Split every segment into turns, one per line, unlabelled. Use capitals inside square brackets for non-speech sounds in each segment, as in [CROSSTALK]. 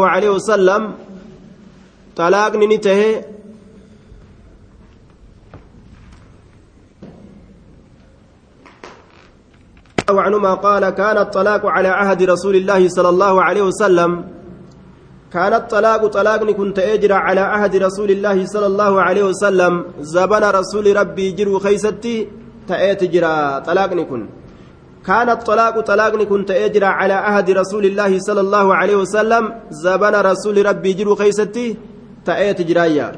عليه وسلم طلاقني نته عنهما قال كان الطلاق على عهد رسول الله صلى الله عليه وسلم. كان الطلاق طلاقني كنت أجرى على عهد رسول الله صلى الله عليه وسلم. زبن رسول ربي جرو خيستي تأتي جرى طلاقني كن كان الطلاق talaaqni kan ta'e jira على عهد رسول الله صلى الله عليه وسلم. zabana rasuula Rabbii jiru keeysatti ta'ee jira yaa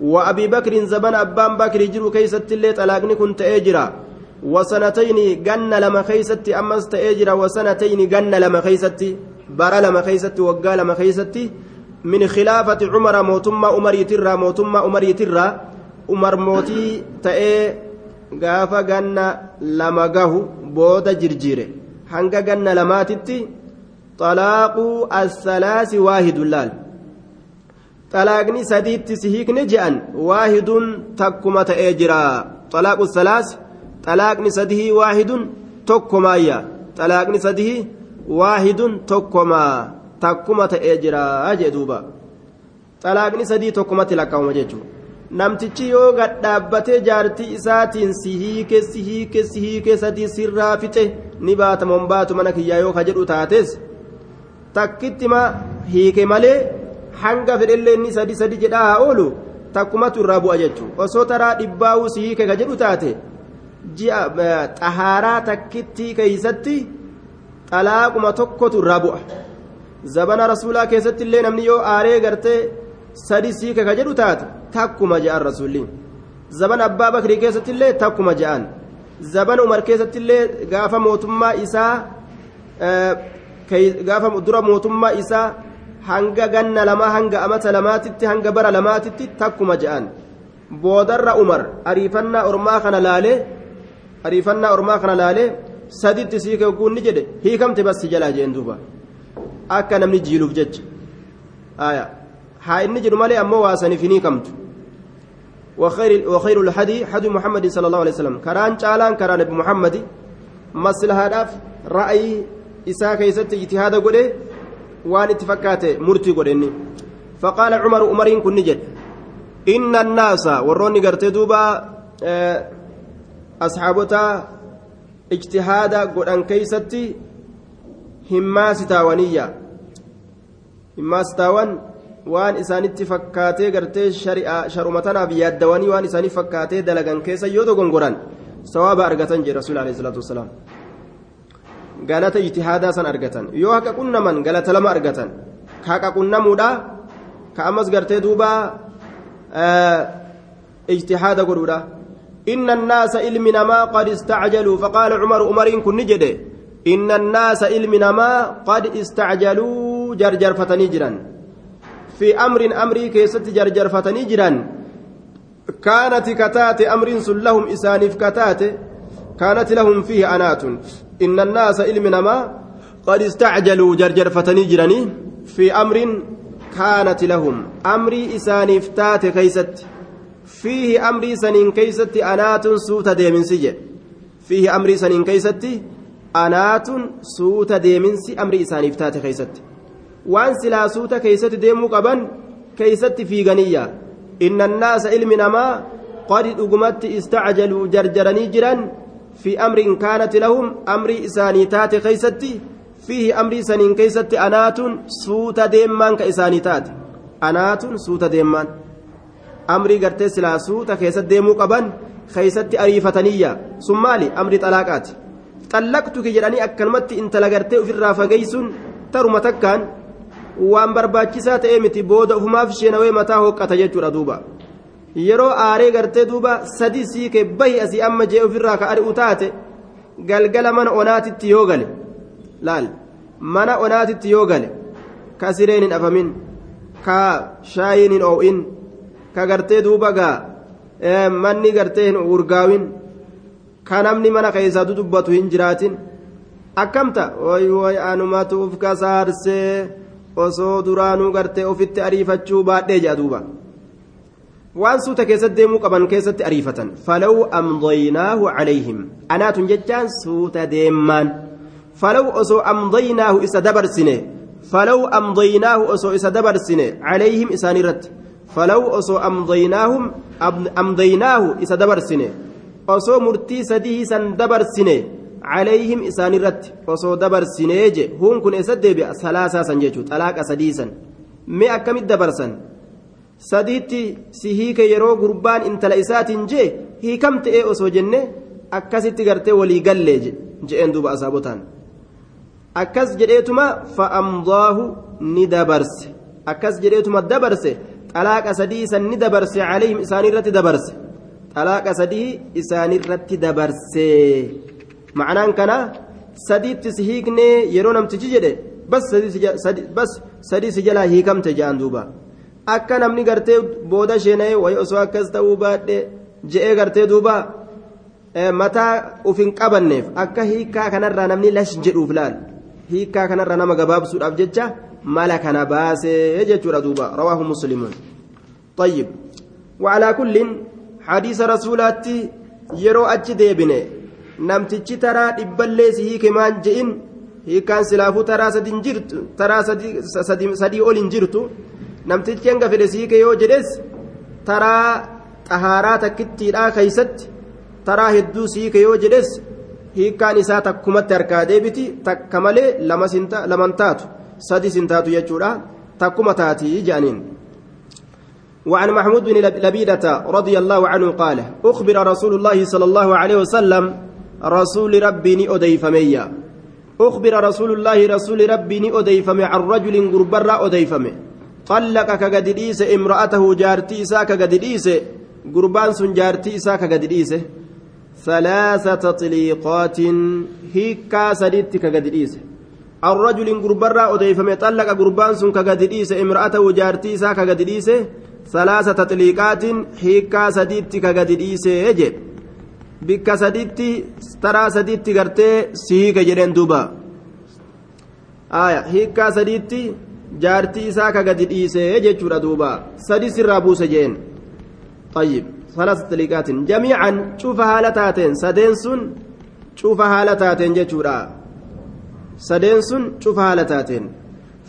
وأبي بكر zabana abbaan Bakrii jiru keeysatti illee talaaqni kan ta'e jira وسنتين jechuun lama keeysatti ammas ta'ee jira وسنتين jechuun lama keeysatti. bara lama keeysatti waggaa lama keeysatti من خلافة عمر mootummaa umariitirraa mootummaa umariitirraa umar mootii ta'ee gaafa ganna lama gahu booda jirjiire hanga ganna lamaatitti xalaaquu assalaasi waahidun laal xalaaqni sadiitti si hiikne je'an waahidun takkuma ta'ee jira xalaaqu salaas xalaaqni sadihii waahidun tokkomaayya xalaaqni sadihii waahidun tokkoma takkuma ta'ee jira jee xalaaqni sadii tokkumatti lakkaa'uma jechuudha namtichi yoo gadhaabbatee jaartii isaatiin si hiike si hiike si hiike sadii sirraa fixe ni baatamoon baatu mana kiyyaa yoo ka jedhu taates takkittima hiike malee hanga fedhellee inni sadi sadi jedhaa haa oolu takkumatu irraa bu'a jechuudha osoo taraa dhibbaa'uu si hiike ka jedhu taate ji'a xahaaraa takkitti keeysatti. xalaaquma tokkotu irraa bu'a zabana rasuulaa keessatti illee namni yoo aaree gartee sadi siika ka jedhu taate takkuma je'an rasuulli. Zabana abbaa bakrii keessatti illee takkuma je'an zabana umar keessatti illee gaafa mootummaa isaa gaafa dura mootummaa isaa hanga ganna lamaa hanga amata lamaatitti hanga bara lamaatitti takkuma je'an boodarra umar ariifannaa ormaa kana laalee ariifannaa ormaa kana laalee saditti sii kekuun ni jedhe. Hiikamte bas si jalaa jeen duuba. Akka namni jiiluuf jecha inni jedhu malee ammoo waa saniif hin hiikamtu وخير الحدي حدي محمد صلى الله عليه وسلم كران جالان كران نبي محمد مصلحة داف رأي إساء كيست اجتهاد قده وان اتفكات مرتي قدني فقال عمر عمرين كن نجد إن الناس وروني قرت دوبا أصحابتا ijtihaada godhan keeysatti himmaasitaawaniyya himmaasitaawan waan isaanitti fakkaatee gartee sharumatanaaf yaaddawanii waan isaanii fakkaatee dalagan keessa yoo dogongoran sawaaba argatan jedhe rasuul alayhi salaatu wasalaam galata ijtihaadaa san argatan yoo haqa qunnaman galata lama argatan ka haqa qunnamuudha ka ammas gartee duuba ijtihaada godhuudha إن الناس ilmi namaa قد استعجلوا فقال عمر Umar kan ni jedhe إن الناس ilmi namaa قد استعجلوا jarjarfatan jira في أمر amrii keeysatti jarjarfatan jira كانت ka taate amrii لهم isaaniif ka taate كانت لهم فيه أناة. إن الناس ilmi namaa قد استعجلوا jarjarfatan jirani في أمر كانت لهم. amrii isaaniif taate keeysatti. فيه amrii saniin keeysatti أناة suuta deemuunsi فيه amrii saniin keeysatti أناة suuta deemuunsi amrii isaaniif taate keeysatti silaa suuta keeysatti deemuu qaban keeysatti في غنية إن الناس ilmi namaa قد أقمت استعجلوا jarjaranii jira في أمر كانت لهم amrii isaanii taate keeysatti فيه أمري سنين كيستي أنات سوت ديمان كإساني تاتي أنات سوت ديمان amrii gartee silaasuuta keessatti deemuu qaban keessatti ariifataniyya sun maali amrii xalaaqaati xallaqtuki jedhanii akkanumatti intala gartee ofirraa fageessuun taruma takkaan waan barbaachisaa ta'ee miti booda ofumaaf sheenawee mataa hooqqata jechuudha duuba. Yeroo aaree gartee duuba sadii siikee bahi asii amma jee ofirraa ka ari'u taate galgala mana onaatitti yoo gale laal mana onaatitti yoo gale ka sireen hin afamin ka shaayiin hin oo'in ka gartee duuba gaa manni gartee hin urgaawin ka namni mana keessaa dubbatu hin jiraatin. Akkamta way way anumatu uf kasaarsee osoo duraanuu gartee ofitti ariifachuu baadhee jedha duuba waan suuta keessatti deemuu qaban keessatti ariifatan falaw amdaynaahu calayhim anaatun jechaan suuta deemmaan falaw osoo amdaynaahu isa dabarsine فلو أمضيناه أسو إسا دبرسنه عليهم إساني رت فلو أسو أمضيناهم أمضيناه إسا دبرسنه أسو مرتي سديه سن دبرسنه عليهم إساني رت أسو دبرسنه جي هم كن إسد بي ثلاثة سنجيشو طلاق سديسا مي أكمل دبرسن sadiitti si hiike yeroo gurbaan intala isaatiin jee hiikam ta'ee osoo jenne akkasitti gartee walii gallee je'een duuba asaabotaan akkas jedheetuma fa'amdaahu ni dabarse akkas jedheetuma dabarse xalaaqa sadii isan ni dabarse calayhim isaaniirratti dabarse xalaaqa sadii isaaniirratti dabarse Macnaan kana sadiitti si hiiknee yeroo namtichi jedhe bas sadii si jalaa hiikamte jedhan duuba akka namni gartee booda sheena'ee wayi osoo akkas ta'uu baadhe je'ee gartee duuba mataa uf hin qabanneef akka hiikaa kanarraa namni lash jedhuuf laal hiikaa kanarraa nama gabaabsuudhaaf jecha mala kana baasee jechuudha duuba rawaahu muslimuun طيب وعلى كل حديث رسولاتي yeroo achi deebine namtichi taraa dhibballee si hiike maan je'in hiikaan silaafuu taraa sadii jirtu taraa sadii ol hin jirtu namtichi hanga fedhe si hiike yoo jedhes taraa xahaaraa takkittiidhaa keeysatti taraa hedduu si hiike yoo jedhes hiikaan isaa takkumatti harkaa deebiti takka malee laman taatu sadi sin taatu jechuudha takkuma taatii jedhaniin وعن محمود بن لبيدة رضي الله عنه قال أخبر رسول الله صلى الله عليه وسلم رسول ربي أديفمي. أخبر رسول الله رسول ربي أديفمي عن رجل قربرا أديفمي. طلق كقديس امرأته جارتي ساك قديس قربان سن جارتي ساك قديس ثلاثة تطليقات هيكا سديت كقديس الرجل قربرا أديفمي طلق قربان سن كقديس امرأته جارتي ساك قديس ثلاثة تطليقات هيكا سديت كغديس يجب بك سديت ترى سديت غرتي سيك جرين دوبا آية هيكا سديت جارتي إساك غديس يجب دوبا سديس الرابوس جين طيب ثلاثة تطليقات جميعا شوف هالتاتين سدين سن شوف هالتاتين جتورا سدين سن شوف هالتاتين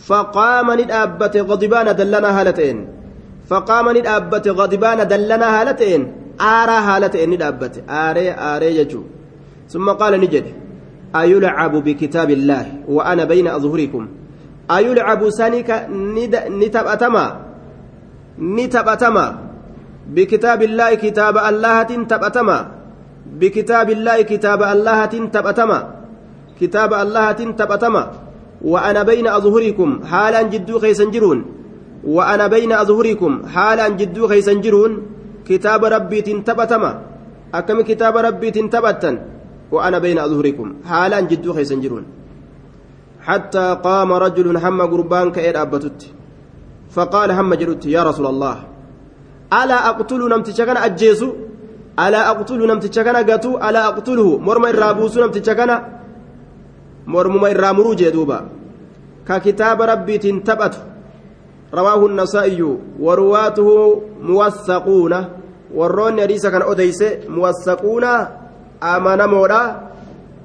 فقام ندابت غضبان دلنا هالتين فقام ندابت غضبان دلنا هالتين آرى هالتين ندابت آري آري يجو ثم قال نجد أيلعب بكتاب الله وأنا بين أظهركم أيلعب سانك نتبأتما نتبأتما بكتاب الله كتاب الله تبأتما بكتاب الله كتاب الله تبأتما كتاب الله تبأتما وأنا بين أظهركم حالا جدو خيسنجرون وأنا بين أظهركم حالا جدو خيسنجرون كتاب ربي تنتبتما. أكم كتاب ربي تنتبتا وأنا بين أظهركم. حالا جدو خيسنجرون حتى قام رجل هم قربان كأير أبتت. فقال هم جرت يا رسول الله ألا أقتل نمتشكنا أجيسو؟ ألا أقتل نمتشكنا قتو؟ ألا أقتله؟ مرمى الرابوس نمتشكنا؟ مرمى الرامرو جدوبا ككتاب ربي تنتبته رواه النسائي ورواته موثقون warroonni hadiisa kana odeyse muwassaquuna amanamoodha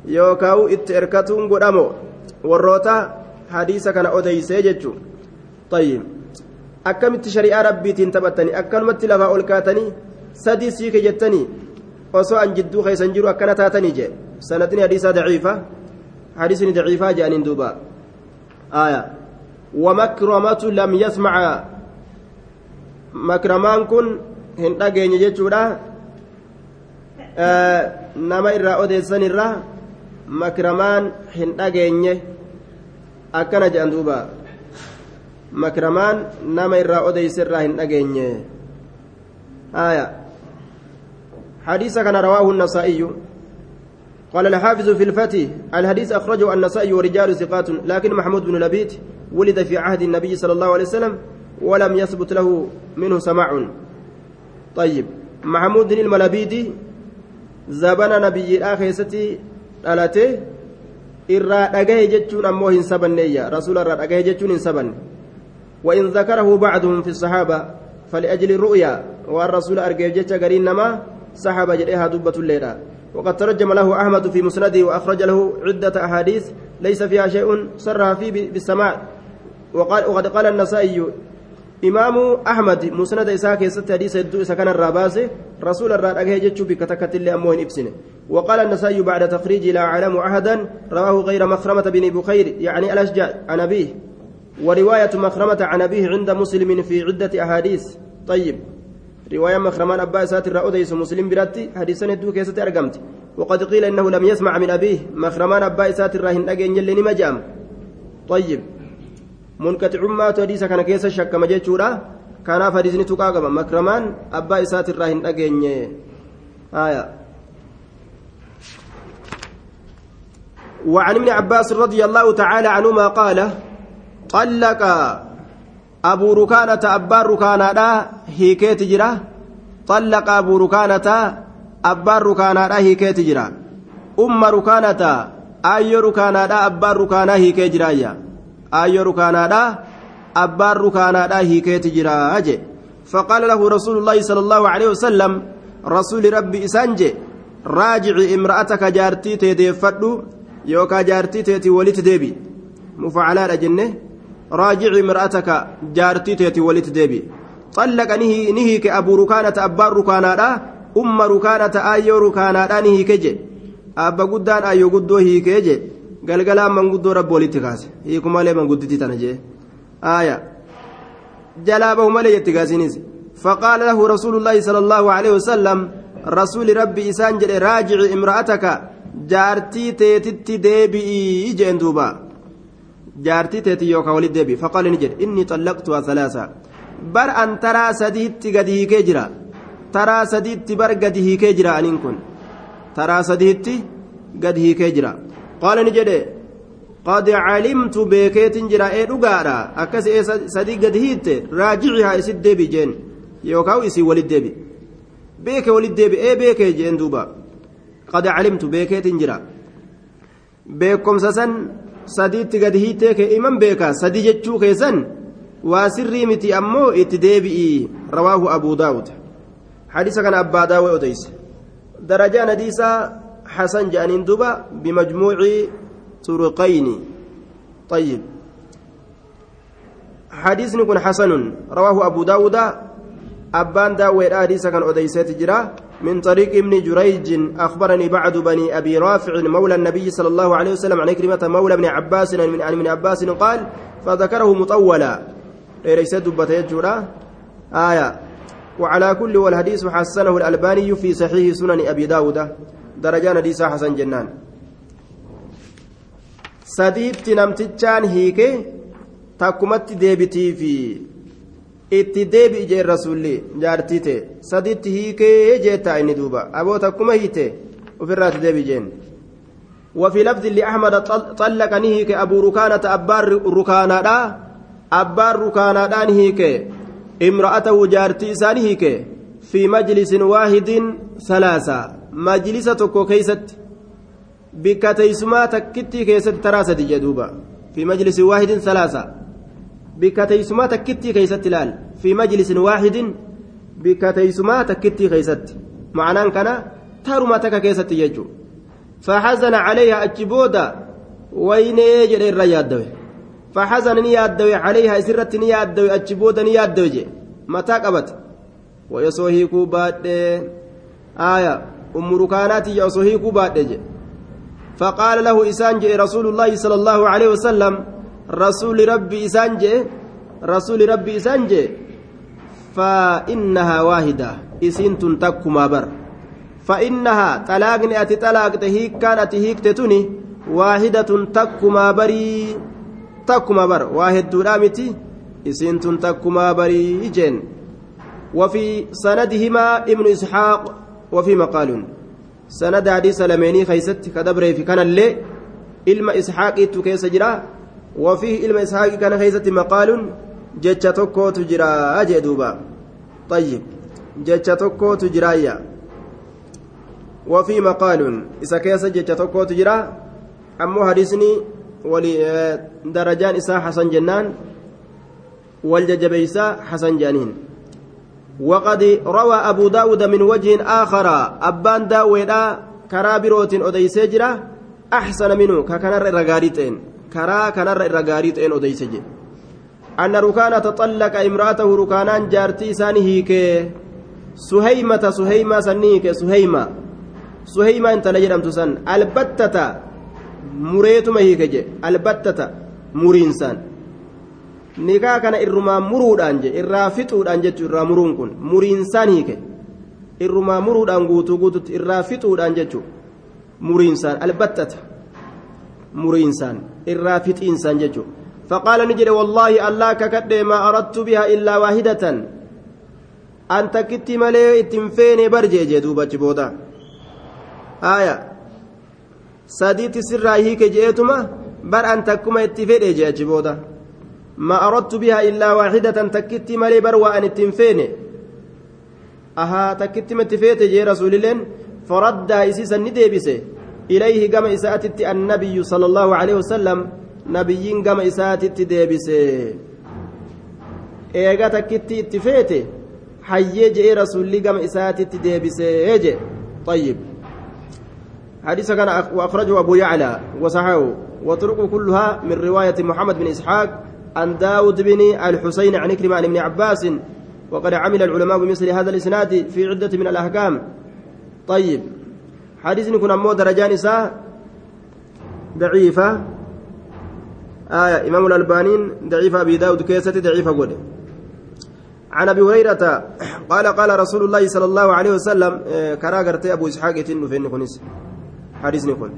yookaan itti erkatuun godhamo warroota hadiisa kana odeyse jechuun tayyib akkamitti shari'aa rabbiitiin taphatanii akkanumatti lafaa ol kaatanii sadii siike jettanii osoo an jidduu keessan jiru akkana taatanii jee sanadni hadiisaa daciifa hadiisni daciifaa jedhaniin duuba aayaa ومكرمة لم يسمع مكرمان كن هن dhageenye jechuudha nama irraa odeessan irraa makramaan hin dhageenye akkana jedhan duuba makramaan nama irraa odeeyse irraa hin dhageenye aya حديث كان رواه النسائي قال الحافظ في الفتح الحديث أخرجه النسائي ورجال ثقات لكن محمود بن لبيد ولد في عهد النبي صلى الله عليه وسلم ولم يثبت له منه سماع. طيب محمود بن الملبيدي زبن نبي الآخر ستي دلته irraa dhagahe jechuun ammoo hin sabanneyya rasuula irraa dhagahe jechuun وإن ذكره بعضهم في الصحابة فلأجل الرؤيا والرسول أرجع جتة قرين نما صحابة جريها دبة الليلة. وقد ترجم له أحمد في مسنده وأخرج له عدة أحاديث ليس فيها شيء صرها فيه بالسماع. وقد قال النسائي إمام أحمد مسند إساء كيست حديث يدو كان الراباسي رسول الراد أجهي جتشو بكتكت اللي أموهن إبسنه. وقال النسائي بعد تخريج لا أعلم أحدا رواه غير مخرمة بن بخير يعني الأشجع عن أبيه. ورواية مخرمة عن أبيه عند مسلم في عدة أحاديث. طيب. رواية مخرمان أبا سات الرأوديس مسلم براتي حديثا يدو كيست أرقمت. وقد قيل إنه لم يسمع من أبيه مخرمان أبا سات الراهن أجين يلي طيب. Munqaxicummaatu hadiisa kana keessa shakkama jechuudha. Kanaaf hadiisni tuqaa qaba. Makramaan abbaa isaatirraa hin dhageenye. وعن ابن عباس رضي الله تعالى عنهما قال طلق أبو ركانة أبا ركانة هيكيت جرا. طلق أبو ركانة أبا ركانة هيكيت جرا. أم ركانة أي ركانة أبا ركانة هيكيت جرايا ayyoo rukaanaadha abbaan rukaanaadha hiikeeti jira je faqaala lahu rasuulu llaahi sala allaahu aleyhi wasalam rasuuli rabbi isaan je raajici imra'ataka jaartii tee deeffadhu yookaa jaartii teeti walitti deebi mufacalaadha jenne raajici imra'ataka jaartii teeti walitti deebi طلق نهيك أبو ركانة أبار ركانة أم ركانة آيو ركانة نهيك جي أبا قدان آيو قدو هيك جي galgalaan manguddoo rabbi walitti kaase. Hiiku malee mangudditti tana jee. Aaya. Jalaa bahu malee jetti gaasiinis فقال له رسول الله صلى الله عليه وسلم رسول ربي إسان جل راجع امرأتك جارتي تيتت ديبي جين دوبا جارتي تيتي يوكا ولد ديبي فقال نجد إني طلقتها ثلاثة بر أن ترى سديت قديه كجرا ترى سديت بر قديه كجرا أن كن ترى سديت قديه كجرا qaala ni jedhe qad calimtu beekeetin jira ee dhugaadha. Akkas ee sadii gad hiitte raajicihaa isit deebi jeen. Yookaan isii walit deebi. Beeke walit deebi ee beekee jeen duuba. Qad calimtu beekeetin jira. Beekomsa san sadiitti gad hiittee kee iman beeka sadii jechuu keessan waa sirrii miti ammoo itti deebi'i. Rawaahu abuu daawud hadiisa kana abbaa daawee odeyse حسن جانين دبا بمجموع طرقين. طيب. حديث يكون حسن. رواه أبو داود. أبان داود حديث كان أديسات جرا. من طريق ابن جريج. أخبرني بعد بني أبي رافع مولى النبي صلى الله عليه وسلم عن كلمة مولى ابن عباس من عن ابن عباس قال فذكره مطولا. ليس دبة يجرا آية. وعلى كل والحديث حسنه الألباني في صحيح سنن أبي داود. darajaan hadiisaa hasan jennaan sadiitti namtichaan hiike takkumatti deebitiifi itti deebi'i jeen rasuulli jaartii ta'e sadiitti hiikee jeettaa inni duuba aboo takkuma hiite ofirraatti deebi'i jeen وفي لفظ لأحمد طلق نهيك أبو ركانة أبار ركانا أبار ركانا نهيك امرأته جارتي سانهيك في مجلس واحد ثلاثة majlisa tokko keeysatti bikka teeysumaa takkittii keessatti taraa sadi jedhuuba fi majlisi waahidin salaasa bikka teeysumaa takkittii keeysatti ilaal fi majlisin waahidin bikka teeysumaa takkittii keeysatti ma'anaan kana taruma takka keessatti jechuu فحزن عليها أجبودا ويني جري الريادوي فحزن نيادوي عليها سرت نيادوي أجبودا نيادوي متى قبت ويسوهي كوبات آية أم ركانات يصهيك بعد فقال له إسانج رسول الله صلى الله عليه وسلم رسول ربي إسانج رسول ربي إسانج فإنها واحدة إسين تنتك ما بر. فإنها طلاقني أتي طلاق تهيك كانت هيك تتني واحدة تك ما بري تك ما بر. واحد درامتي إسين تنتك ما بري جن. وفي سندهما ابن إسحاق وفي مقال سند حديث لميني خيست كدبر في كان اللي علم إسحاق تكيس جرا وفيه علم إسحاق كان خيست مقال جتش توكو تجرا أجدوبا طيب جتش توكو تجرايا وفي مقال إذا كيس جتش توكو تجرا أمو حديثني ولي درجان إسا حسن جنان والججبيسا حسن جانين. وقد روى أبو داود من وجه آخر أبان داويدا كرابروت أديس جرا أحسن منه ككنر الرقاريتين كرا كنر الرقاريتين أديس أن ركانة طلق امرأته ركانان جارتي سانهيك سهيمة سهيمة سنيك سهيمة. سهيمة انت لجرم تسن البتة مريتما هيك البتة مرينسان nikaa kana irrumaa muruudhaan je irraa fixuudhaan jechuun irraa muruun kun muriinsaan hiike irrumaa muruudhaan guutuu guututti irraa fixuudhaan jechuun muriinsaan albattata. Muriinsaan irraa fixiinsaan jechuun faqaala ni jedhe wallaahi allaa kakadhee maa aradtu bihaa illaa waahidatan. An takkitti malee ittiin feene barjee jee duubachi booda haaya sadiitti sirraa hiike je'eetuma bar an takkuma itti fedhe jee booda. ما أردت بها إلا واحدة تكت مالي بروا أن التنفين أها تكت متفيت جي رسول الله. فرد إسيسا نديبسه إليه قام إساتت النبي صلى الله عليه وسلم. نبيين قام إساتت ديبسة. إيغا تكت اتفيت حيي جي رسول الله قام إساتت ديبسة. جي طيب. حديث كان وأخرجه أبو يعلى. وصححه. وطرق كلها من رواية محمد بن إسحاق. عن داود بن الحسين عن كريم ابن عباس وقد عمل العلماء بمثل هذا الإسناد في عدة من الأحكام. طيب حديث يكون أمو درجان نساء ضعيفة. آية إمام الألبانين ضعيفة أبي داود كيسة ضعيفة قول عن أبي هريرة [COUGHS] قال قال رسول الله صلى الله عليه وسلم كراغرتي أبو إسحاق يتنو فين كنس حديث نكون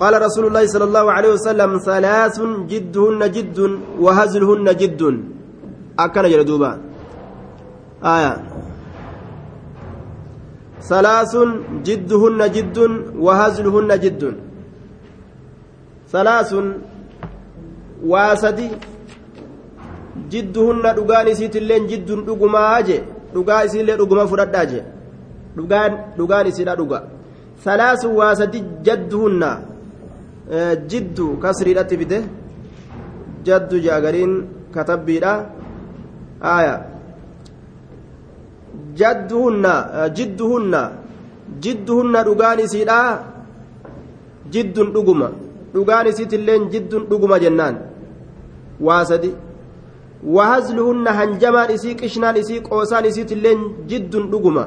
قال رسول الله صلى الله عليه وسلم ثلاث جدهن جد وهزلهن جد أكن جلدوبا آية ثلاث جدهن جد وهزلهن جد ثلاث واسدي جدهن dhugaan isiitilleen jidduun dhugumaa je dhugaa isiillee dhuguma fudhadhaa je dhugaan dhugaan isiidha dhuga salaasun waasadi jadduhunna jiddu kasriidhatti fide jaddu jaagariin katabbiidha aya jadduhunna jidduhunna jidduhunna dhugaan isiidha jiddun dhuguma dhugaan isiitilleen jiddun dhuguma jennaan waa sadi wahazluhunna hanjamaan isii qishnaan isii qoosaan isiitilleen jiddun dhuguma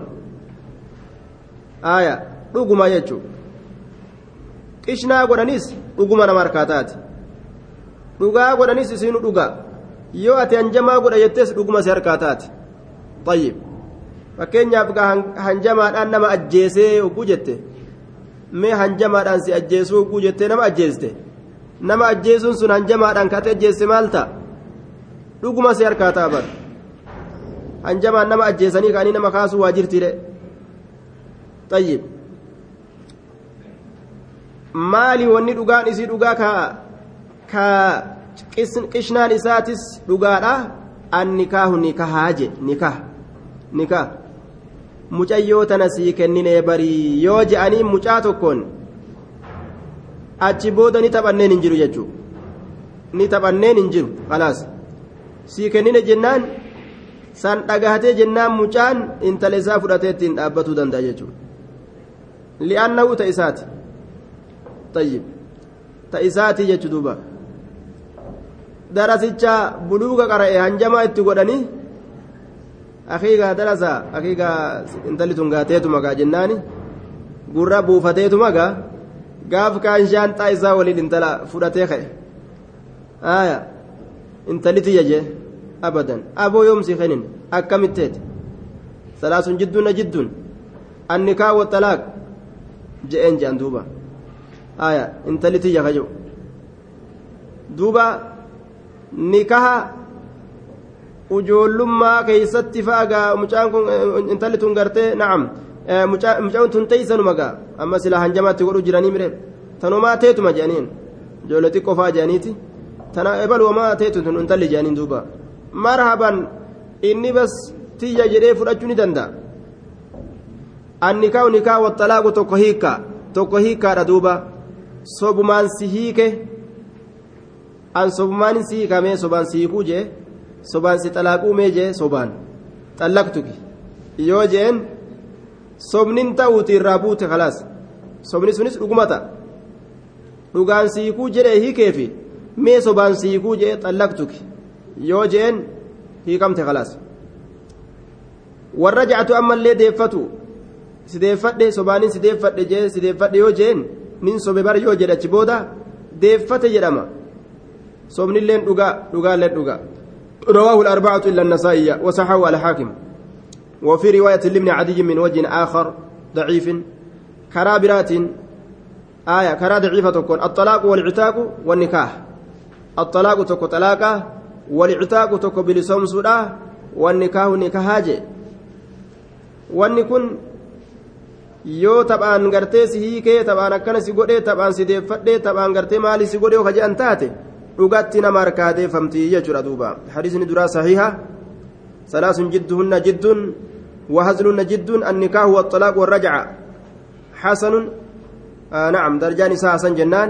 aya dhuguma jechuu qishnaa godhanis dhuguma nama harkaataati dhugaa godhanis isiinu dhuga yoo ati hanjamaa godha jettees dhuguma si harkaataati tayyib fakkeenyaaf hanjamaadhaan nama ajjeesee hogguu jette mee hanjamaadhaan si ajjeesuu hogguu jettee nama ajjeeste nama ajjeesuun sun hanjamaadhaan kate ajjeesse maal ta'a dhuguma si harkaataa bar hanjamaan nama ajjeesanii ka'anii nama kaasuu waa jirtidhe tayyib maali wanni dhugaan isii dhugaa ka ka qishnaan isaatis dhugaadha an nikaahu nikahaa je nikah nikah mucayyoo tana sii kenninee barii yoo je'anii mucaa tokkoon achi booda ni taphanneen hin jiru jechuu ni taphanneen hin jiru khalaas sii kennine jennaan san dhagahatee jennaan mucaan intala isaa fudhatee ittiin dhaabbatuu danda'a jechuudha li'aannahu ta isaati طيب تئساتي جدوبا درسيتشا بلوغا قرأي هنجما اتقودني أخيغا درسا أخيغا انتلي تنغاتيتو مقا جناني gurra buufateetuma gaa gaaf kaan shaanxaa isaa waliin intala fudhatee ka'e aya intaliti yaje abadan aboo yoomsi kenin akkamitteeti salaasun jidduuna jidduun annikaa waxalaaq je'een je'an duuba aya intaliti yakajo duuba nikaha ujoollummaa keeysatti fa'agaa mucaan kun intalli tun gartee na'am mucaan tun teeysanuma gaa amma sila hanjamaatti godhu jiranii mire tanumaa teetuma jedhaniin ijoollee xiqqoo jedhaniiti tana ebaluumaa teetu tun intalli jedhaniin duuba marhaban inni bas tiyya jedhee fudhachuu ni danda'a annikaa'u nikaa waxalaaqu tokko hiikkaa tokko hiikkaadha duuba sobumaan si hiike an sobumaan si hiikamee sobaan si hiikuu jee sobaan si xalaaquu mee jee sobaan xallaqtuki yoo jeen sobnin ta'uuti irraa buute khalaas sobni sunis dhuguma ta'a dhugaan siikuu jedhee hiikeefi mee sobaan siikuu jedhee xallaqtuki yoo jeen hiikamte khalaas warrajacatu ammallee deeffatu sideeffadhe sobaanin sideeffadhe jee sideeffadhe yoo jeen nin sobe bar yoo jedhachi booda deeffate jedhama. Sobnilleen dhugaa dhugaalleen dhugaa رواه الأربعة إلا النسائي وصححه الحاكم وفي رواية لابن عدي من وجه آخر ضعيف كرابرات آية كرا ضعيفة تكون الطلاق والعتاق والنكاح الطلاق تكو طلاقة والعتاق تكو بلسوم سودا والنكاح نكاحاجي والنكون yoo taphaan gartee si hiikee taphaan akkana si godhee taphaan si deeffadhee taphaan gartee maali si godhee ka jedhan taate dhugatti nama harkaateeffamtii jechuudha duuba hadiisni duraa sahiha salaasun jidduhunna jidduun وهزلن جد النكاح والطلاق والرجعة حسن آه نعم درجان حسن جنان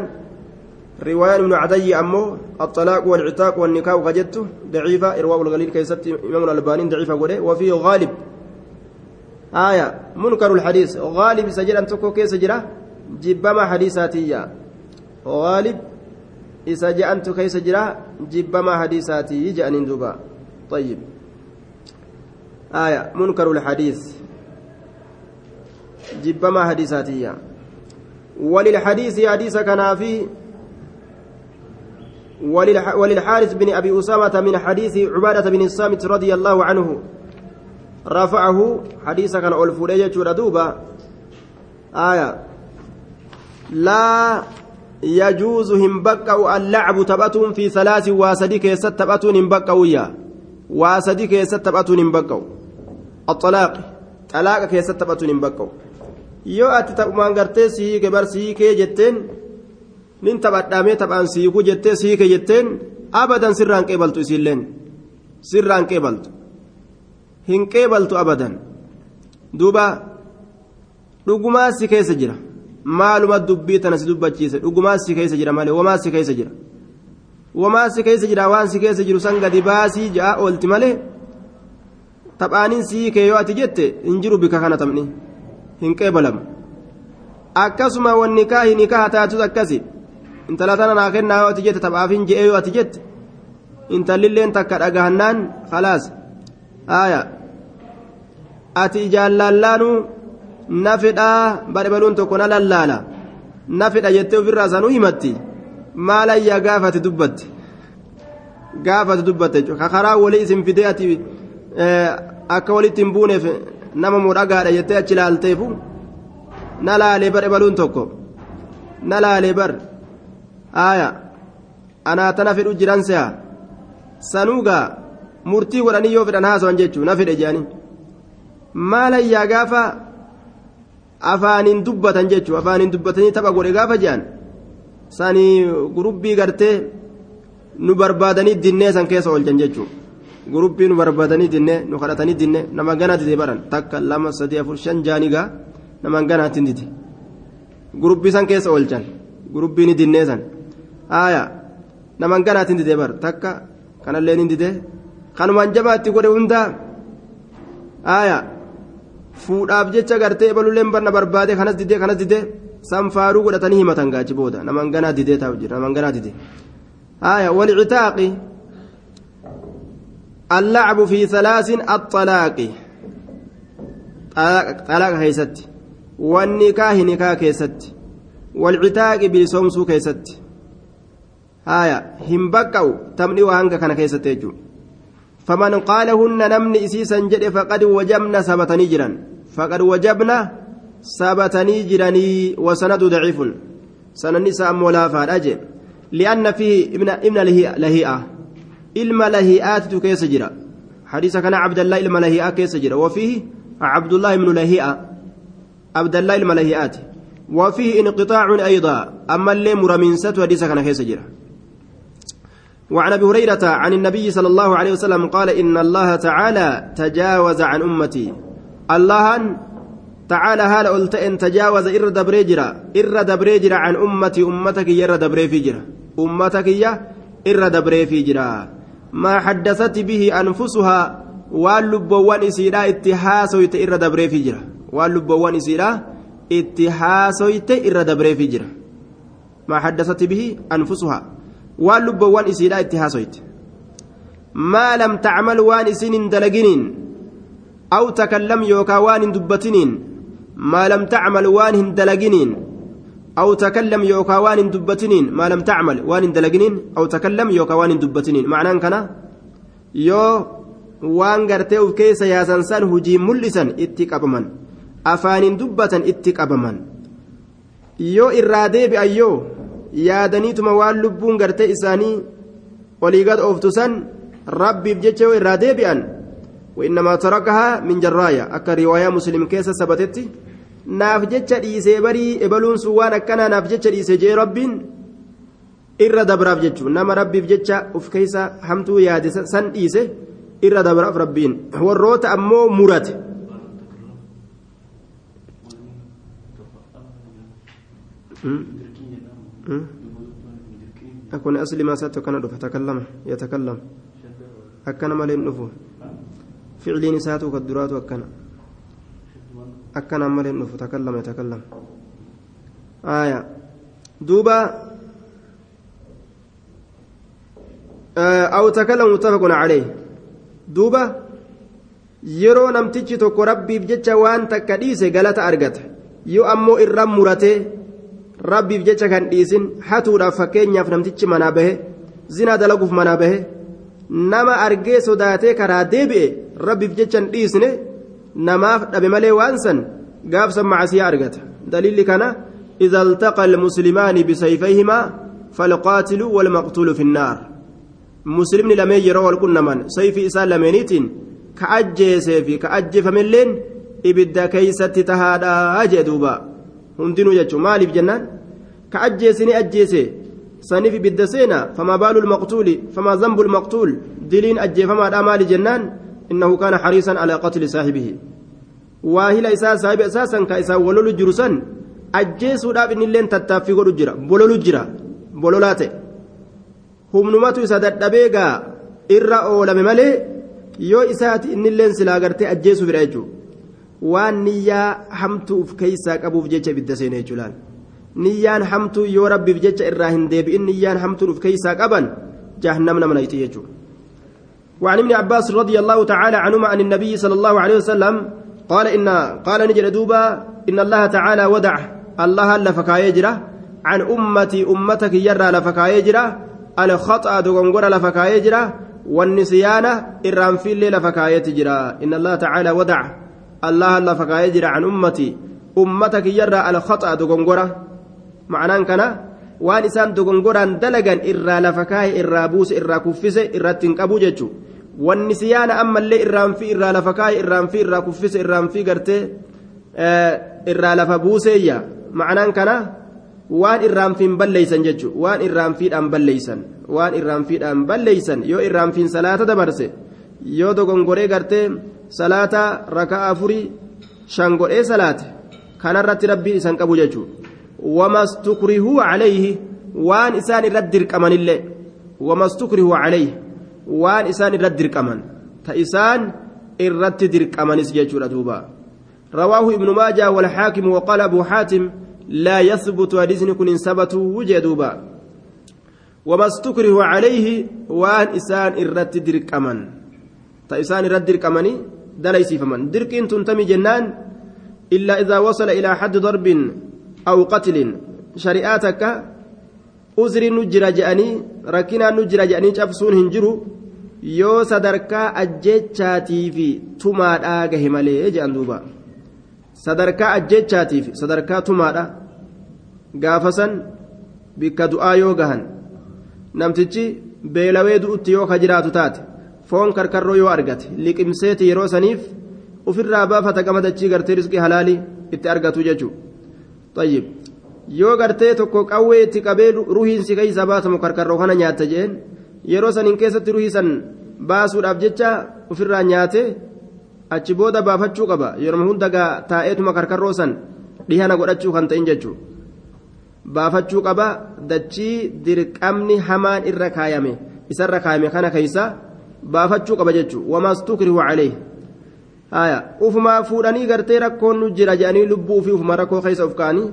رواية ابن عدي أمه الطلاق والعتاق والنكاح وجدته ضعيفة إرواء الغليل كيست إمام الألباني ضعيفة وفيه غالب آية. منكر الحديث. غالب سجل أن تكو كيس جرا. جبما حديثاتية. غالب إذا جاء كيس جرا. جبما حديثاتي جاء دوبا طيب. آية. منكر الحديث. جبما حديثاتية. وللحديث حديث كان في وللحارث بن أبي أسامة من حديث عبادة بن الصامت رضي الله عنه. رفعه حديث كان ألفولية ردوبة آية لا يجوز هم بقوا اللعب تبأتون في ثلاث واسدي كيست تبأتون هم بقوا واسدي كيست تبأتون هم بقوا الطلاق طلاق كيست تبأتون هم بقوا yoo ati taphumaan gartee siike bar siikee jetteen nin taphadhaamee taphaan siikuu jettee siike jetteen abadan sirraan qeebaltu isiilleen sirraan qeebaltu Hin qeebaltu abadan duuba dhugumaa si keessa jira maaluma dubbii tana si dubbachiise dhugumaa si keessa jira malee wamaa si keessa jira wamaa si keessa jira waan si keessa jiru san gadi baasii ja'a oolti malee taphaanin siikee yoo ati jette hin jiru bika kana taphni. hin qeebalamu akkasuma wanni kaahi nikaha taatus akkasi intala tana naa kennaa yoo ati jette taphaafin je'ee yoo ati jette intallilleen takka dhagahannaan khalaas haaya ati ijaan laallaanuu na fedhaa badhabaluun tokko na lallaala na fedha jettee ofirraa sanuu himatti maalayyaa gaafate dubbatte gaafate dubbatte karaa walii isin fidee ati akka walitti hin buuneef nama moo dhagaadha jettee achi laalteefu na laalee bar ebaluun tokko na laalee bar aaya anaa tana jiran se'a sanuugaa murtii godhanii yoo fedhan haasawan jechuu na fedhe maalayyaa gaafa afaaniin dubbatan jechuu afaaniin dubbatanii tapha godhe gaafa jedhan sanii gurubbii gartee nu barbaadanii dinnee san keessa oolchan jechuu gurubbii nu barbaadanii dinne nu kadhatanii dinne nama gana dide baran takka lama sadii afur shan jaanigaa nama ganaatti dide gurubbii san keessa oolchan gurubbii ni dinnee san haaya nama ganaatti dide bar takka kanallee ni dide kanumaan jabaatti godhe hundaa haaya fuudhaaf jecha gartee ebalulleen barna barbaade kanas dide kanas dide san faaruu godhatanii himatan gaachi booda nama ganaa didee taa'u jira nama ganaa dide haaya walcitaaqi اللعب في ثلاث الطلاق طلاق كيست والنكاح نكاح كيست والعتاق بلسومسو كيست هايا هم بقوا تمني وهنك كان كيست يجو فمن قالهن نمني إسيسا جد فقد وجبنا سبتني جرا فقد وجبنا سبتني جراني وسند ضعيف سند نساء مولافا أجل لأن فيه ابن ابن لهيئة ilma lahi'aatitu keessa jira hadiisa kana abdallaa ilma lahi'aa keessa jira وفيه عبد الله ابن لهيعة abdallaa ilma lahi'aati وفيه انقطاع أيضا ammallee muramiinsatu hadiisa kana keessa jira وعن ابي هريره عن النبي صلى الله عليه وسلم قال ان الله تعالى تجاوز عن امتي الله تعالى هال قلت ان تجاوز irra dabree jira irra dabree jira عن امتي ummata kiyya irra dabreefii jira ummata kiyya irra dabreefii jira ما حدثت به أنفسها waan lubbuun isiirraa itti haasoyte irra dabreefii jira waan lubbuun isiirraa itti haasoyte irra dabreefii jira ما حدثت به أنفسها waan lubbuun isiirraa itti haasoyte ما لم تعمل waan isin hin yookaa waan hin dubbatiniin ما لم تعمل waan hin dalaginiin أو تكلم يوكا وان دبتنين ما لم تعمل وان دلقنين أو تكلم يوكا وان دبتنين معناه كان يو وان غرتي كيس يا سنسان هجي ملسا اتقابمن أفان دبة اتقابمن يو إرادي بأيو yaadaniituma waan lubbuun gartee isaanii olii gad ooftusan rabbiif jecha yoo irraa deebi'an وإنما تركها من جرايا أكا رواية مسلم كيسة سبتتي naaf jecha dhiisee barii ebaluun sun waan akkanaa naaf jecha dhiisee jee rabbiin irra dabraaf jechuun nama rabbiif jecha uf keessa hamtuu yaade san dhiise irra dabraaf rabbiin warroota ammoo murate. أكون ما سأت كان يتكلم أكن مالين نفو فعلين ساتو كالدرات وأكن أكن مالين نفو تكلم يتكلم آية دوبا أو تكلم متفق عليه دوبا yeroo namtichi tokko rabbiif jecha waan takka dhiise galata argata yoo ammoo irra muratee rabbiif jecha kan dhiisin hatuudhaaf fakkeenyaaf namtichi manaa bahe zinaa dalaguuf manaa bahe nama argee sodaatee karaa deebi'e rabbiif jecha hin dhiisne namaaf dhabe malee waan san gaafsan macasiyaa argata daliilli kana إذا التقى المسلمان بسيفيهما فالقاتل والمقتول في النار مسلمني لم يرى والكن من سيف إسان لمنيتين كأجيسي في كأجف من لين إبدا كيست تهادا أجدوبا hundinuu jechuun maaliif jennaan ka ajjeesini ajjeese saniif ibidda seena famaa baalu lmaqtuuli famaa zambu lmaqtuul diliin ajjeefamaadha maali jennaan innahu kaana xariisan alaa qatli saahibihi waahila isaa saahiba isaa san ka isaan walolu jiru san ajjeesuudhaaf innilleen tattaaffii godhu jira bololu jira bololaa ta'e humnumatu isa dadhabee gaa irra oolame malee yoo isaati innilleen silaa gartee jechuudha waan niyyaa hamtuuf keeysaa qabuuf jecha ibidda seene jechuudhaan niyyaan hamtuu yoo rabbiif jecha irraa hin deebi'in niyyaan hamtuun uf keeysaa qaban jahannam nama nayti jechuudha وعن ابن عباس رضي الله تعالى عنهما عن النبي صلى الله عليه وسلم قال إن قال نجد دوبا إن الله تعالى ودع الله لفكا يجرى عن أمتي أمتك يرى لفكا يجرى الخطأ دغنغر لفكا يجرى والنسيان إرام في الليل لفكا يجرى إن الله تعالى ودع الله لفكا يجرى عن أمتي أمتك يرى الخطأ دغنغر معناه كان waan isaan dogongoraan dalagan irraa lafa kaaye irraa buuse irraa kuffise irratti hin qabu jechuudha wanni siyaana ammallee irraan fi irraa lafa kaaye irraan fi irraa kuffise irraan fi gartee irraa lafa buuseeyya ma'anaan kana waan irraan fiin balleeysan jechuudha waan irraan fiidhaan balleeysan waan irraan fiidhaan balleeysan yoo irraan fiin salaata dabarse yoo dogongoree gartee salaata rakaa afurii shan godhee salaate kanarratti rabbiin isan qabu jechuudha. وما استكرهوا عليه وان إسان رد درقمن الله وما استكرهوا عليه وان إسان رد درقمن تإسان الرد درقمن سججور دوبا رواه ابن ماجه والحاكم وقال أبو حاتم لا يثبت حديث كن ثبت وجه دوبا وما استكرهوا عليه وان إسان الرد درقمن تإسان الرد درقمن دليسي فمن درقين تنتمي جنان إلا إذا وصل إلى حد ضرب aw qatlin shari'aa takka uzrii nu jira je'anii rakkinaan nu jira je'anii cabsuun hin jiru yoo sadarkaa ajjechaatii fi tumaadhaa gahe malee je'an duuba sadarkaa ajjechaatii fi sadarkaa tumaadha gaafasan bikka du'aa yoo gahan namtichi beelawee du'utti yoo ka jiraatu taate foon karkarroo yoo argate liqimseeti yeroo saniif ofirraa baafata gama gartee riskii halaalii itti argatu jechuudha. طيب yoo gartee tokko qawwee itti qabee ruhiin si keessa baasamu karkarroo kana nyaatta jeen yeroo saniin keessatti ruhii san baasuudhaaf jecha ofirraa nyaate achi booda baafachuu qaba yeroo hunda taa'eetuma karkarroo san dhihana godhachuu kan ta'in jechuudha baafachuu qaba dachii dirqamni hamaan irra kaayame isarra kaayame kana keessa baafachuu qaba jechuudha wamaas tukrihu calee haya Ufumaa fuudhanii gartee rakkoon nu jira jedhanii lubbuu fi ufuma rakkoo keessa of kaanii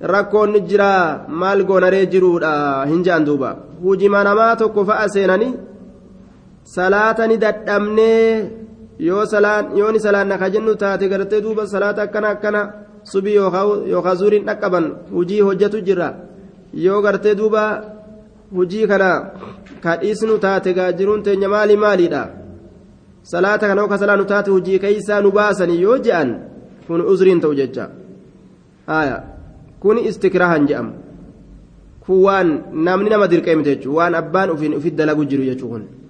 rakkoon nu jira maal goonaree jiruudha hin jedhan duuba hujima namaa tokko fa'a seenanii salaata ni dadhabnee yoo salaan yooni salaanna ka jennu taate gartee duuba salaata akkana akkana subii yookaan zuuriin dhaqqaban hujii hojjetu jira yoo gartee duuba hujii kana ka dhiisnu taate gaajiruun teenya maali maaliidha salaata kana yookaan salaanu taate hujii keeysaa nu baasanii yoo je'an kun uzriin ta'u jecha kun istikraahan je'amu kun waan namni nama dirqeemte jechuudha waan abbaan ofiin dalagu jiru jechuudha.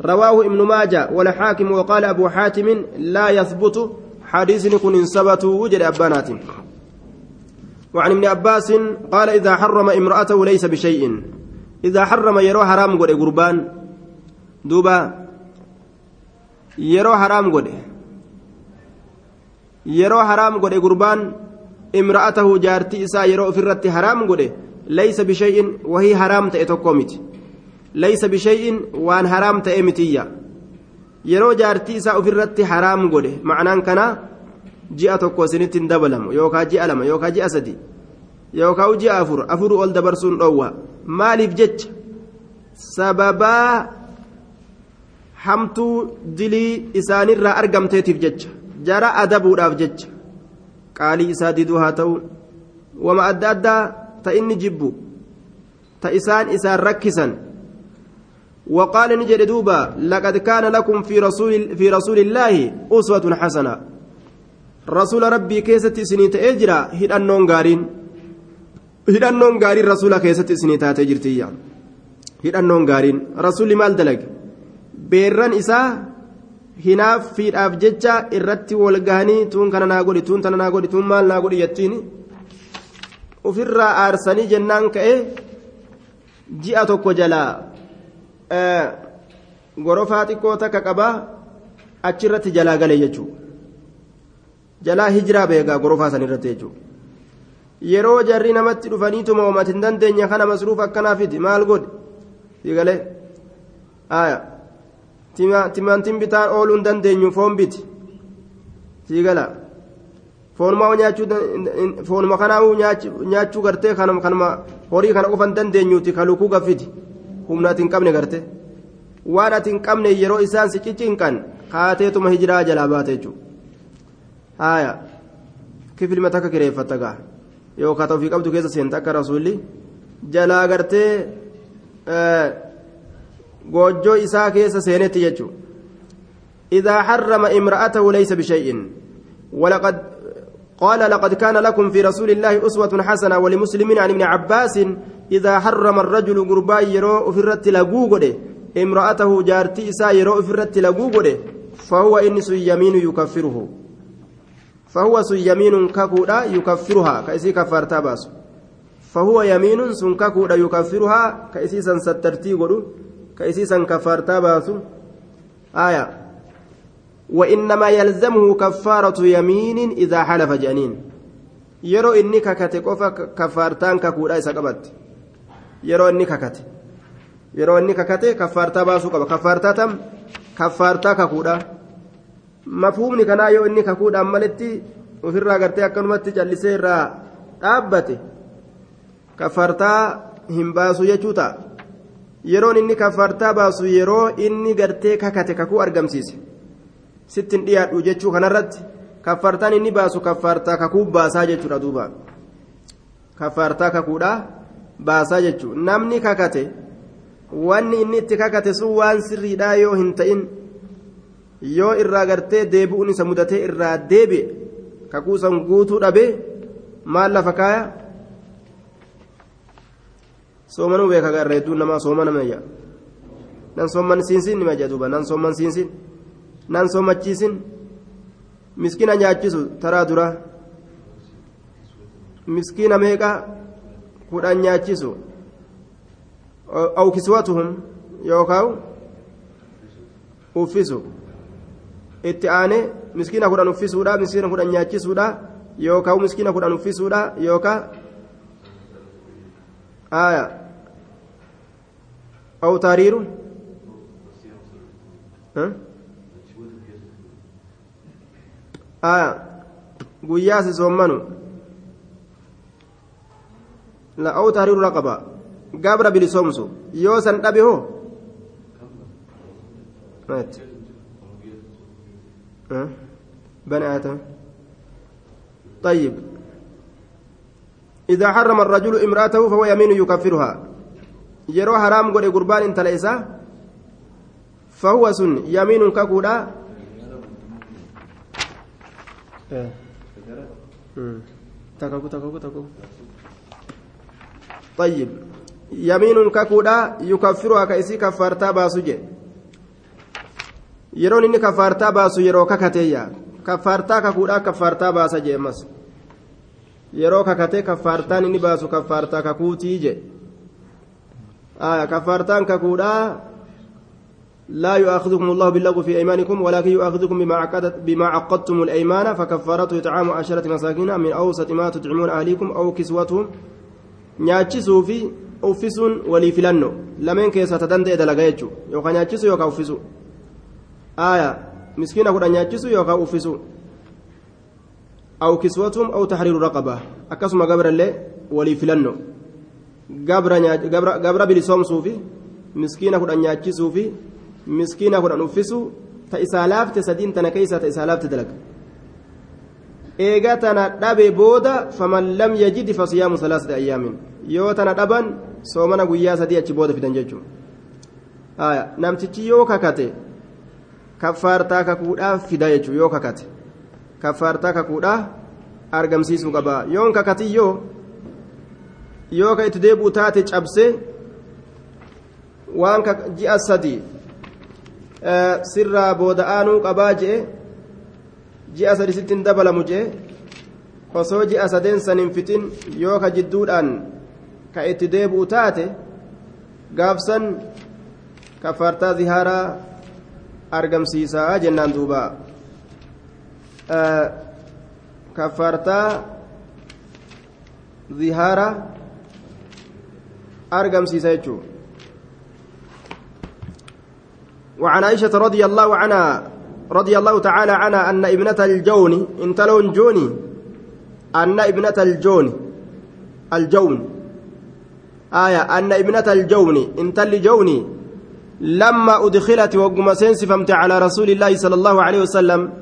رواه ابن ماجه والحاكم وقال أبو حاتم لا يثبت حديث كن ثبت وجد أبانات وعن ابن عباس قال إذا حرم امرأته ليس بشيء إذا حرم يرو حرام قربان دوبا يرو حرام قد يرو حرام قد قربان امرأته جارتي إسا يرو في الرت حرام قد ليس بشيء وهي حرام تأتوكومت laysa bishay'in waan haraam ta'e mitiyya yeroo jaartii isaa ofirratti haraam godhe macnaan kana ji'a tokko isinitti hin dabalamu yookaan ji'a lama yookaan ji'a sadi yookaan ji'a afur afur ol dabarsuun dhoowwa maaliif jecha sababaa hamtuu dilii isaanirraa argamteetiif jecha jara adabuudhaaf jecha. Qaalii isaa diduu haa ta'u. Wama adda addaa ta inni jibbu ta isaan isaan rakkisan. وقال نجد دوبا لقد كان لكم في رسول في رسول الله أسوة حسنة رسول ربي كيست سنيت إجرا هدأنون غارين هدأنون غارين رسول كيست سنيت تجرتيا هدأنون غارين رسول مال دلق بيران إسا hinaaf fiidhaaf jecha irratti wal gahanii tuun kana naa godhi tuun tana naa godhi tuun maal naa godhi jettiin ofirraa aarsanii jennaan ka'e ji'a tokko jalaa gorofaa xiqqoo takka qabaa achirratti jalaa gale jechuudha jalaa hijiraa beekaa gorofaa san jechuudha yeroo jarri namatti dhufaniituma uumati hin dandeenya kana masruuf akkanaafiti maal godhe sigalee timaantiin bitaan ooluu hin dandeenyu foon biti sigala foonuma nyaachuu foonuma kanaa'uu nyaachuu gartee kanuma horii kana qofa hin dandeenyuuti ka lukuu gaffiti. humna ati hin qabne garte waan ati hin qabne yeroo isaan si ciccinqan kaateetuma hijiraa jalaa baate jechuudha haaya kifilma takka kireeffatta gaa yookaan ofii qabdu keessa seenta akka rasuulli jalaa gartee goojjoo isaa keessa seenetti jechuudha إذا حرم امرأته ليس بشيء ولقد قال لقد كان لكم في رسول الله أسوة حسنة ولمسلمين عن ابن عباس إذا حرم الرجل قربا يرو أفرت لقوقده امرأته جارتي إسا يرو أفرت لقوقده فهو إنس يمين يكفره فهو يمين ككودا يكفرها كأسي كفارتا باس فهو يمين سن ككودا يكفرها كأسي سن سترتي قدو كأسي سن كفارتا باس آية وإنما يلزمه كفارة يمين إذا حلف جنين يرو إني ككتي قفا كفارتان ككودا إسا قبت yeroo inni kakate yeroo inni kakate kaffaartaa baasuu qaba kaffaartaa tam kaffaartaa kakuudha mafhuumni kanaa yoo inni kakuudhaan maletti ofirraa gartee akkanumatti callisee irraa dhaabbate kaffaartaa hin baasu jechuu ta'a yeroon inni kaffaartaa baasu yeroo inni gartee kakate kakuu argamsiise. Sittin dhiyaadhu jechuu kanarratti kaffaartaan inni baasu kaffaartaa kakuu baasaa jechuudha duuba. Kaffaartaa kakuudhaa. baasaa jechuun namni kakate wanni inni itti kakate sun waan sirriidhaa yoo hin ta'in yoo irraa gartee deebi'uun isa mudatee irraa deebi'e kakuusan guutuu dhabee maal lafa kaaya soomanuu beeka garra hedduun namaa soomana mayya nan soomman siinsin nima jedhuuba nan soomman siinsin nan soomachiisin miskiina nyaachisu taraa dura miskiina meeqa kudhan nyaachisu aw kiswatuhum yookaan uffisu itti aanee miskiina kudhan uffisuudha miskiina kudhan nyaachisuudha yookaan miskiina kudhan uffisuudha yookaan aw taariiru aaya guyyaa si soommanu la'oo tahriiru raqaba gabra bilisoomsu yoo san dhabe hoo مات أه؟ بني آدم طيب إذا حرم الرجل امرأته فهو يمين يكفرها. يرو حرام قد قربان انت ليس فهو سن يمين ككودا؟ تكاكو طيب. يمين ككودا يكفرها كأسي كفارتا باسوجي yeroon inni kafaartaa baasu yeroo kakateeyya kafaartaa kakuudhaa kafaartaa baasa jeemas yeroo kakatee kafaartaan inni baasu kafaartaa kakuutii je kafaartaan kakuudhaa لا يؤاخذكم الله باللغو في أيمانكم ولكن يؤاخذكم بما عقدت بما عقدتم الأيمان فكفارته إطعام عشرة مساكين من أوسط ما تطعمون أهليكم أو كسوتهم nyaachisuu fi uffisuun walii filanno lameen keessaa danda'e dalagaa jechuudha yookaan nyaachisuu yookaan uffisuu miskiina kudha nyaachisuu yookaan uffisuu أو كسوتهم أو تحرير رقبة أكسم قبر اللي ولي فلنو قبر قبر قبر بلسوم صوفي مسكينة كنا نياتشي صوفي مسكينة كنا نفسو تإسالاف تسدين تنكيسة تإسالاف تدلق eegaa tana dhabe booda faman lam yajid fasiyaamu salaasati ayyaamin yoo tana dhaban soomana guyyaa sadii achi booda fidan jechuun namtichi yoo kakate kaffaartaa kakuudhaaf fida jechuun yoo kakate kaffaartaa kakuudhaa argamsiisuu qaba yoon kakatiyyoo yoo ka itti deebi'u taate cabse waan ji'a sadii sirraa booda'aanuu qabaa je'e ji'a sadi sittiin dabalamu je'e osoo ji'a sadeen san hin fixin yoo ka jidduudhaan ka itti deebi'u taate gaafsan kaffaartaa zihaaraa argamsiisaa jennaan duubaa kaffaartaa zihaara argamsiisa jechuun وعن عائشة رضي الله عنها رضي الله تعالى عنها أن ابنة الجون انتلون جوني أن ابنة الجون الجون. آية أن ابنة الجون انتل جوني لما أدخلت وقم سنسفمت على رسول الله صلى الله عليه وسلم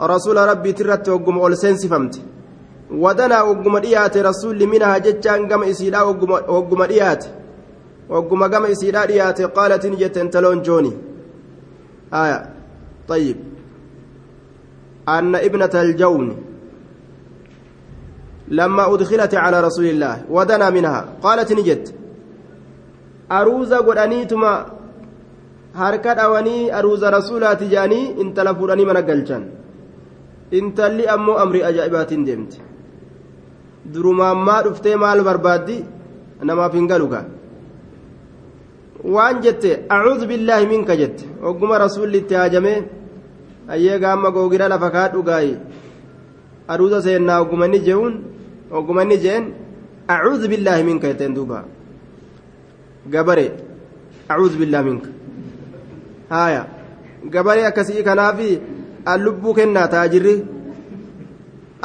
رسول ربي ترت وقم أول سنسفمت ودنا وقم ديات رسول منها جتان قم إسيلا وقم ديات. وقم قم إسيلا ديات قالت نجت انتلون جوني. آية. طيب. أن ابنة الجون لما أدخلت على رسول الله ودنا منها قالت نجت أروز قرانيتما harka dhawanii aruuza rasuulaati jaanii intala fuudhanii mana galchan intalli ammoo amrii ajaa'ibaatiin deemte durumaammaa dhuftee maal barbaaddi? Namaaf hin galuga waan jette acuudhu billaahi minka jette. Ogguma rasuulli itti haajamee ayyee gaamma googira lafa kaadhu gaayi aruuza seennaa oggumanni je'uun oggumanni je'en acuudhu billaahi minka jetteen duuba. Gabare acuudhu billaahi minka haya gabaree akkasii lubbuu kennaa taajirri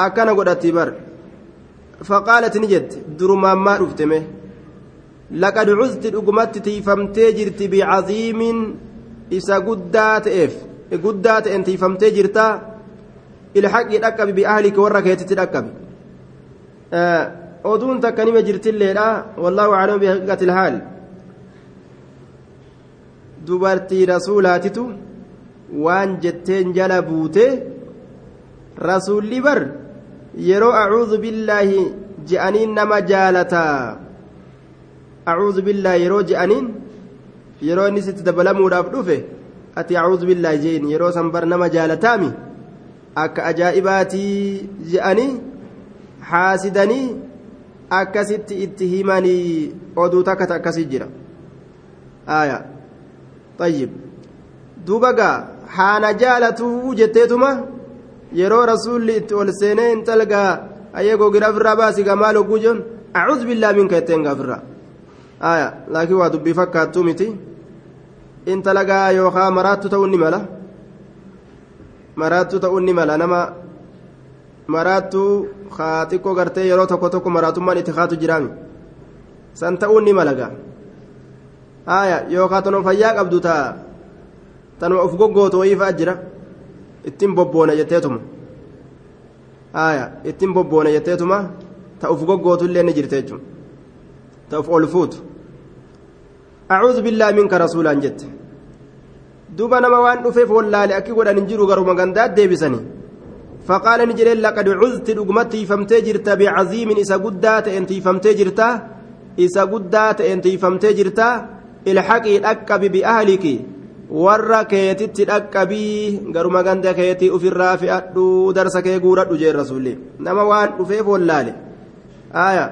akkana godhatti bar faqaalat ni jette durumaammaa dhufteme laqad cuzti dhugumatti tiifamtee jirti bicaziimin isa guddaa ta'eef guddaa ta'en tiifamtee jirta ilhaqii dhaqqabi biahlika warra keetitti dhaqqabi oduun takka nima jirtilleedha wallaahu aclamu bihaqiqati ilhaal dubartii rasuulaatitu waan jetteen jala buute rasuulli bar yeroo acuudhu billaahi je'aniin nama jaalataa acuudhu billaahi yeroo je'aniin yeroo inni sitti dabalamuudhaaf dhufe ati acuudhu billaahi je'in yeroo san bar nama jaalataami akka ajaa'ibaatii je'anii haasidanii akkasitti itti himanii oduu takkata akkasii jira aayaa طيب دوبا حانا جالتو جتيتما yeroo rasuulli itti ol seenee intalgaa ayyee gogira ofirraa baasii gamaa logguu jechuun acuudhu billaa minka jetteen gaafirra aya laakiin waa dubbii fakkaattuu miti intalagaa yookaan maraattu ta'uu ni mala maraattu ta'uu ni mala nama maraattu haa gartee yeroo tokko tokko maraatummaan itti haatu jiraami san ta'uu ni mala gaa yookaan tono fayyaa qabdu ta'a tanuma uf goggootu wayiifaa jira. Ittin bobboona jetteetuma haaya ittin bobboona jetteetuma ta uf goggootu illee ni jirte jechuudha ta uf ol fuutu. Acuudhu billaa minka rasuulaan jette. Duba nama waan dhufeef wallaale akki godhan hin jiru garuma gandaat deebisanii. Faqaala ni jedheen laqad cuzti dhuguma tiifamtee jirta bicaziimin isa guddaa ta'een tiifamtee jirta isa guddaa ta'een tiifamtee jirta ilxaqii dhaqqa bibi ahliki warra keetitti dhaqqabii garuma ganda keetii ofirraa fe'adhu darsa kee guuradhu jee rasuulli nama waan dhufeef wallaale aya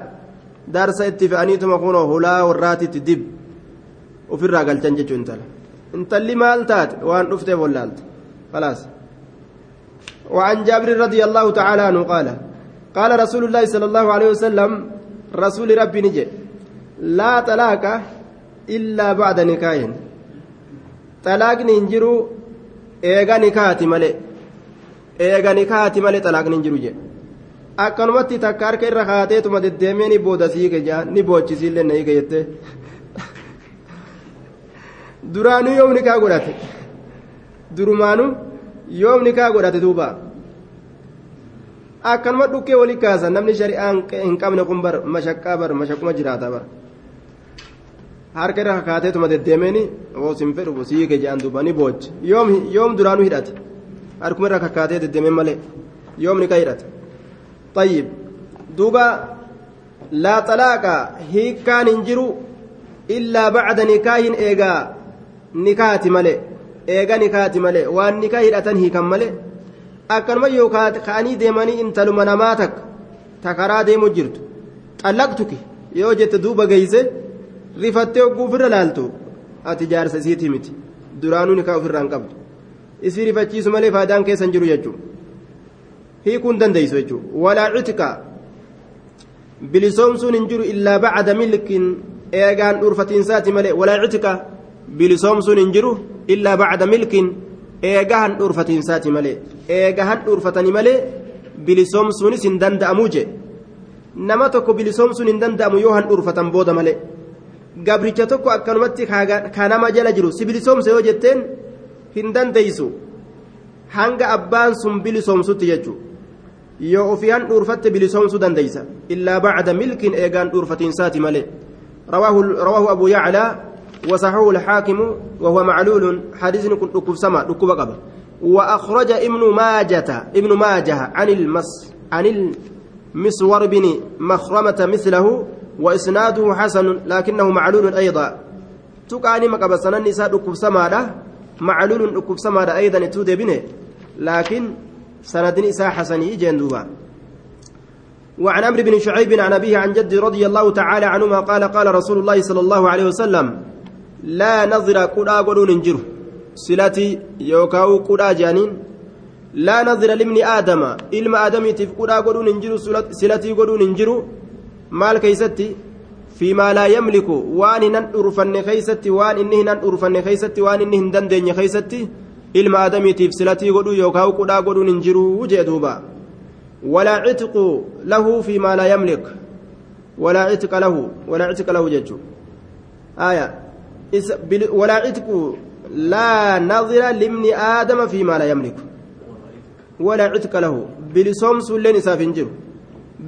darsa itti fe'aniituma kunoo hulaa warraatitti dib ofirraa galchan jechuu intala intalli maal taate waan dhufteef wallaalte خلاص وعن جابر رضي الله تعالى عنه قال قال رسول الله صلى الله عليه وسلم رسول ربي نجي لا طلاق إلا بعد نكاح طلاقني انجرو eega nikaati malee eega nikaati malee xalaaqni hin jiru jedhe akkanumatti takka harka irra kaateetuma deddeemee ni booda siike jaa ni boochisiillee na hiike jettee duraanuu yoom nikaa godhate durumaanuu yoom nikaa godhate duuba akkanuma dhukkee walii kaasan namni shari'aa hin qabne kun bar mashaqqaa bar mashaqquma jiraata bar harka irra kaateetuma deddeemeeni oosin fedhu siike jedhan duuba ni boochi yoom yoom duraanuu hidhate harkuma irra kakkaatee deddeemeen malee yoom nikaa hidhate طيب دوبا لا طلاق هيكان انجرو إلا بعد نكاه إيغا نكاهتي ملي إيغا نكاهتي ملي وان نكاه هدأتن هيكان ملي أكنما يوكات كاني ديماني انتلو مناماتك تكرا ديمو جرت طلقتك jette duuba geeyse rifattee hogguu ofirra laaltu ati jaarsa isiiti miti duraanuu nikaa ofirraa hin qabdu isii rifachiisu malee faayidaan keessa hin jiru jechuudha hiikuun dandeeysu jechuudha walaa citika bilisoomsuun hin jiru illaa bacda milkin eegaan dhuurfatiinsaati malee walaa citika bilisoomsuun hin jiru illaa bacda milkin eegahan dhuurfatiinsaati malee eegahan dhuurfatanii malee bilisoomsuunis hin danda'amuu je nama tokko bilisoomsuun hin danda'amu yoo han dhuurfatan booda malee gabricha tokko akkanumatti kanama jala jiru si bilisoomse yoo jetteen hin dandeeysu hanga abbaan sun bilisoomsutti jechuudha yoo ofii han dhuurfatte bilisoomsuu dandeeysa illaa bacda milkin eegaan dhuurfatiinsaati malee rawaahu abu yaclaa وصححه الحاكم وهو معلول حديث كن ركوب سما ركوب قبل وأخرج ابن ماجة ابن ماجه عن المس عن المسور بن مخرمة مثله وإسناده حسن لكنه معلول أيضا. تقاني مقبسنا النساء ركوب سما معلول ركوب سما أيضا تودي بنه لكن سند نساء حسن جندوبا وعن عمرو بن شعيب عن أبيه عن جد رضي الله تعالى عنهما قال قال رسول الله صلى الله عليه وسلم لا نظر قدا قدون انجر. سلتي يوكاو قدا جانين. لا نظر لابن آدم إلما آدمي تف قدا قدون انجر سلتي قدون انجر مال كيستي فيما لا يملك وان نن أرفن خيستي وان إنه نن أرفن خيستي وان إنه دندن خيستي إلما آدمي تف سلتي قدو يوكاو قدا قدون انجر وجدوبا ولا عتق له فيما لا يملك ولا عتق له ولا عتق له جج آية ولا عتق لا نظر لابن آدم فيما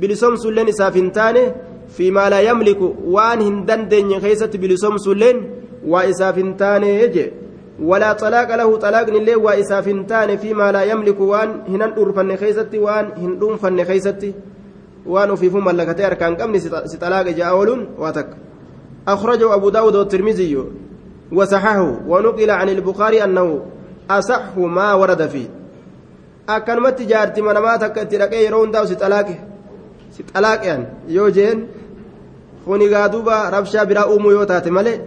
لا يملك ولا عتق له بلسوم سلين سافنجر بلسوم سلين سافنتان فيما لا يملك وان هندن دين خيست بلسوم سلين وإسافنتان يجي ولا طلاق له طلاق نلي وإسافنتان فيما لا يملك وان هنن أرفن خيستي وان هندون فن خيستي وان في فم ملكتي أركان قمني ستلاق جاء واتك أخرجه أبو داود والترمذي وصححه ونقل عن البخاري أنه أصح ما ورد فيه akkanumatti jaarti manamaa takka itti dhaqee yeroo hundaa'u si xalaaqe si xalaaqean yoo jeen kunigaa duuba rabshaa biraa uumuu yoo taate malee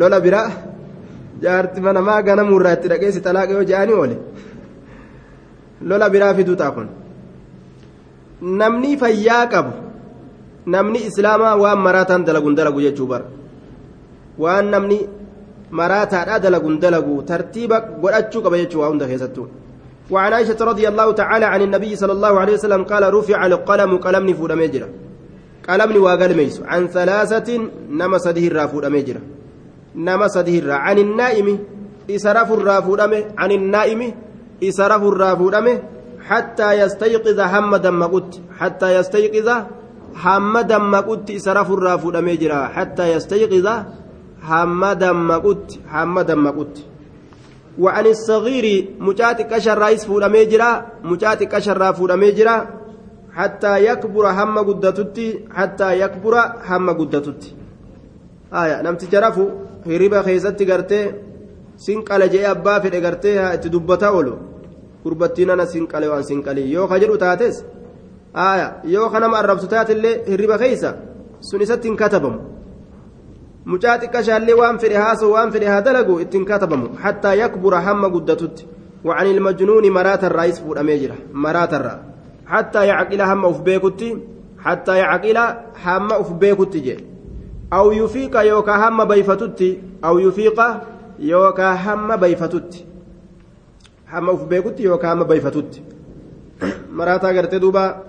lola biraa jaarti manamaa ganamuurraa itti dhaqee si xalaaqe yoo je'anii oole. Lola biraa fiduu ta'a kun namni fayyaa qabu namni islaamaa waan maraataan dalaguun dalagu jechuu bara. Waan namni maraataadhaa dalaguun dalagu tartiiba godhachuu qaba jechuu waa hunda keessattuu وعن عائشة رضي الله تعالى عن النبي صلى الله عليه وسلم قال رفع القلم قلم فود ميجرا قلم وقال ميس عن ثلاثة نما سده الرافود ميجرا نما سده عن النائم ani naa'imi isa rafurraa fuudhame hattaa yastayqiza hamma dammaqutti hattaa yastayqiza hamma dammaqutti isa rafurraa fuudhamee jira hattaa yastayqiza hamma dammaqutti hamma dammaqutti وعن الصغير مجاتي كشر رايس فودامي جرا مجاتي كشر فودامي جرا حتى يكبر هم قدتتي حتى يكبر هم قدتتي آية نمت جرفو هربا خيزتي قرتي سنقل جاء أبا في قرتي تدبتا أولو قربتين أنا سنقل وان سنقلي. يو خجر تاتس آية يو خنم الربط تات اللي هربا خيزة. سنست كتبهم mucaa xiqqashaallee waan fedhe haasa'u waan fedhe haa dalagu ittiin katabamu hattaa yakbura hamma guddatutti. وعن المجنون مرات الرئيس فودامي جرا مرات الرا حتى يعقل هم أف بيكوتي حتى يعقل هم أف بيكوتي جي أو يفيق يوكا هم بيفتوتي أو يفيق يوكا هم بيفتوتي هم أف بيكوتي يوكا هم بيفتوتي مراتا غرتي دوبا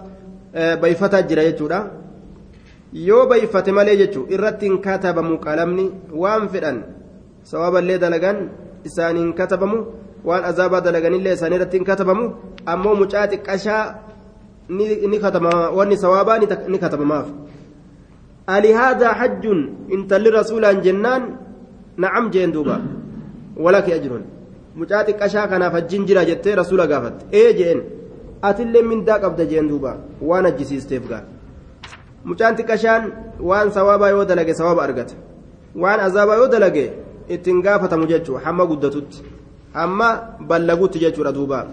بيفتا جرا yoo bayfate malee jechuun irratti hin katabamu qalamni waan fedhan sawaballee dalagan isaaniin katabamu waan azaabaa dalaganillee isaanii irratti hin katabamu ammoo mucaa xiqqashaa ni katabama wanni sawaabaa ni katabamaaf alihaadaa hajjun intalli rasuulaan jennaan nacam jeen duuba walaki ajrun mucaa xiqqashaa kanaaf hajjiin jira jettee rasuula gaafatte ee jeen atillee mindaa qabda jeen duuba waan hajjisiisteef gaa mucaan xiqqashaan waan sawaabaa yoo dalage sawaaba argata waan azaabaa yoo dalage ittiin gaafatamu jechuudha hamma guddatutti hamma ballagutti jechuudha duuba.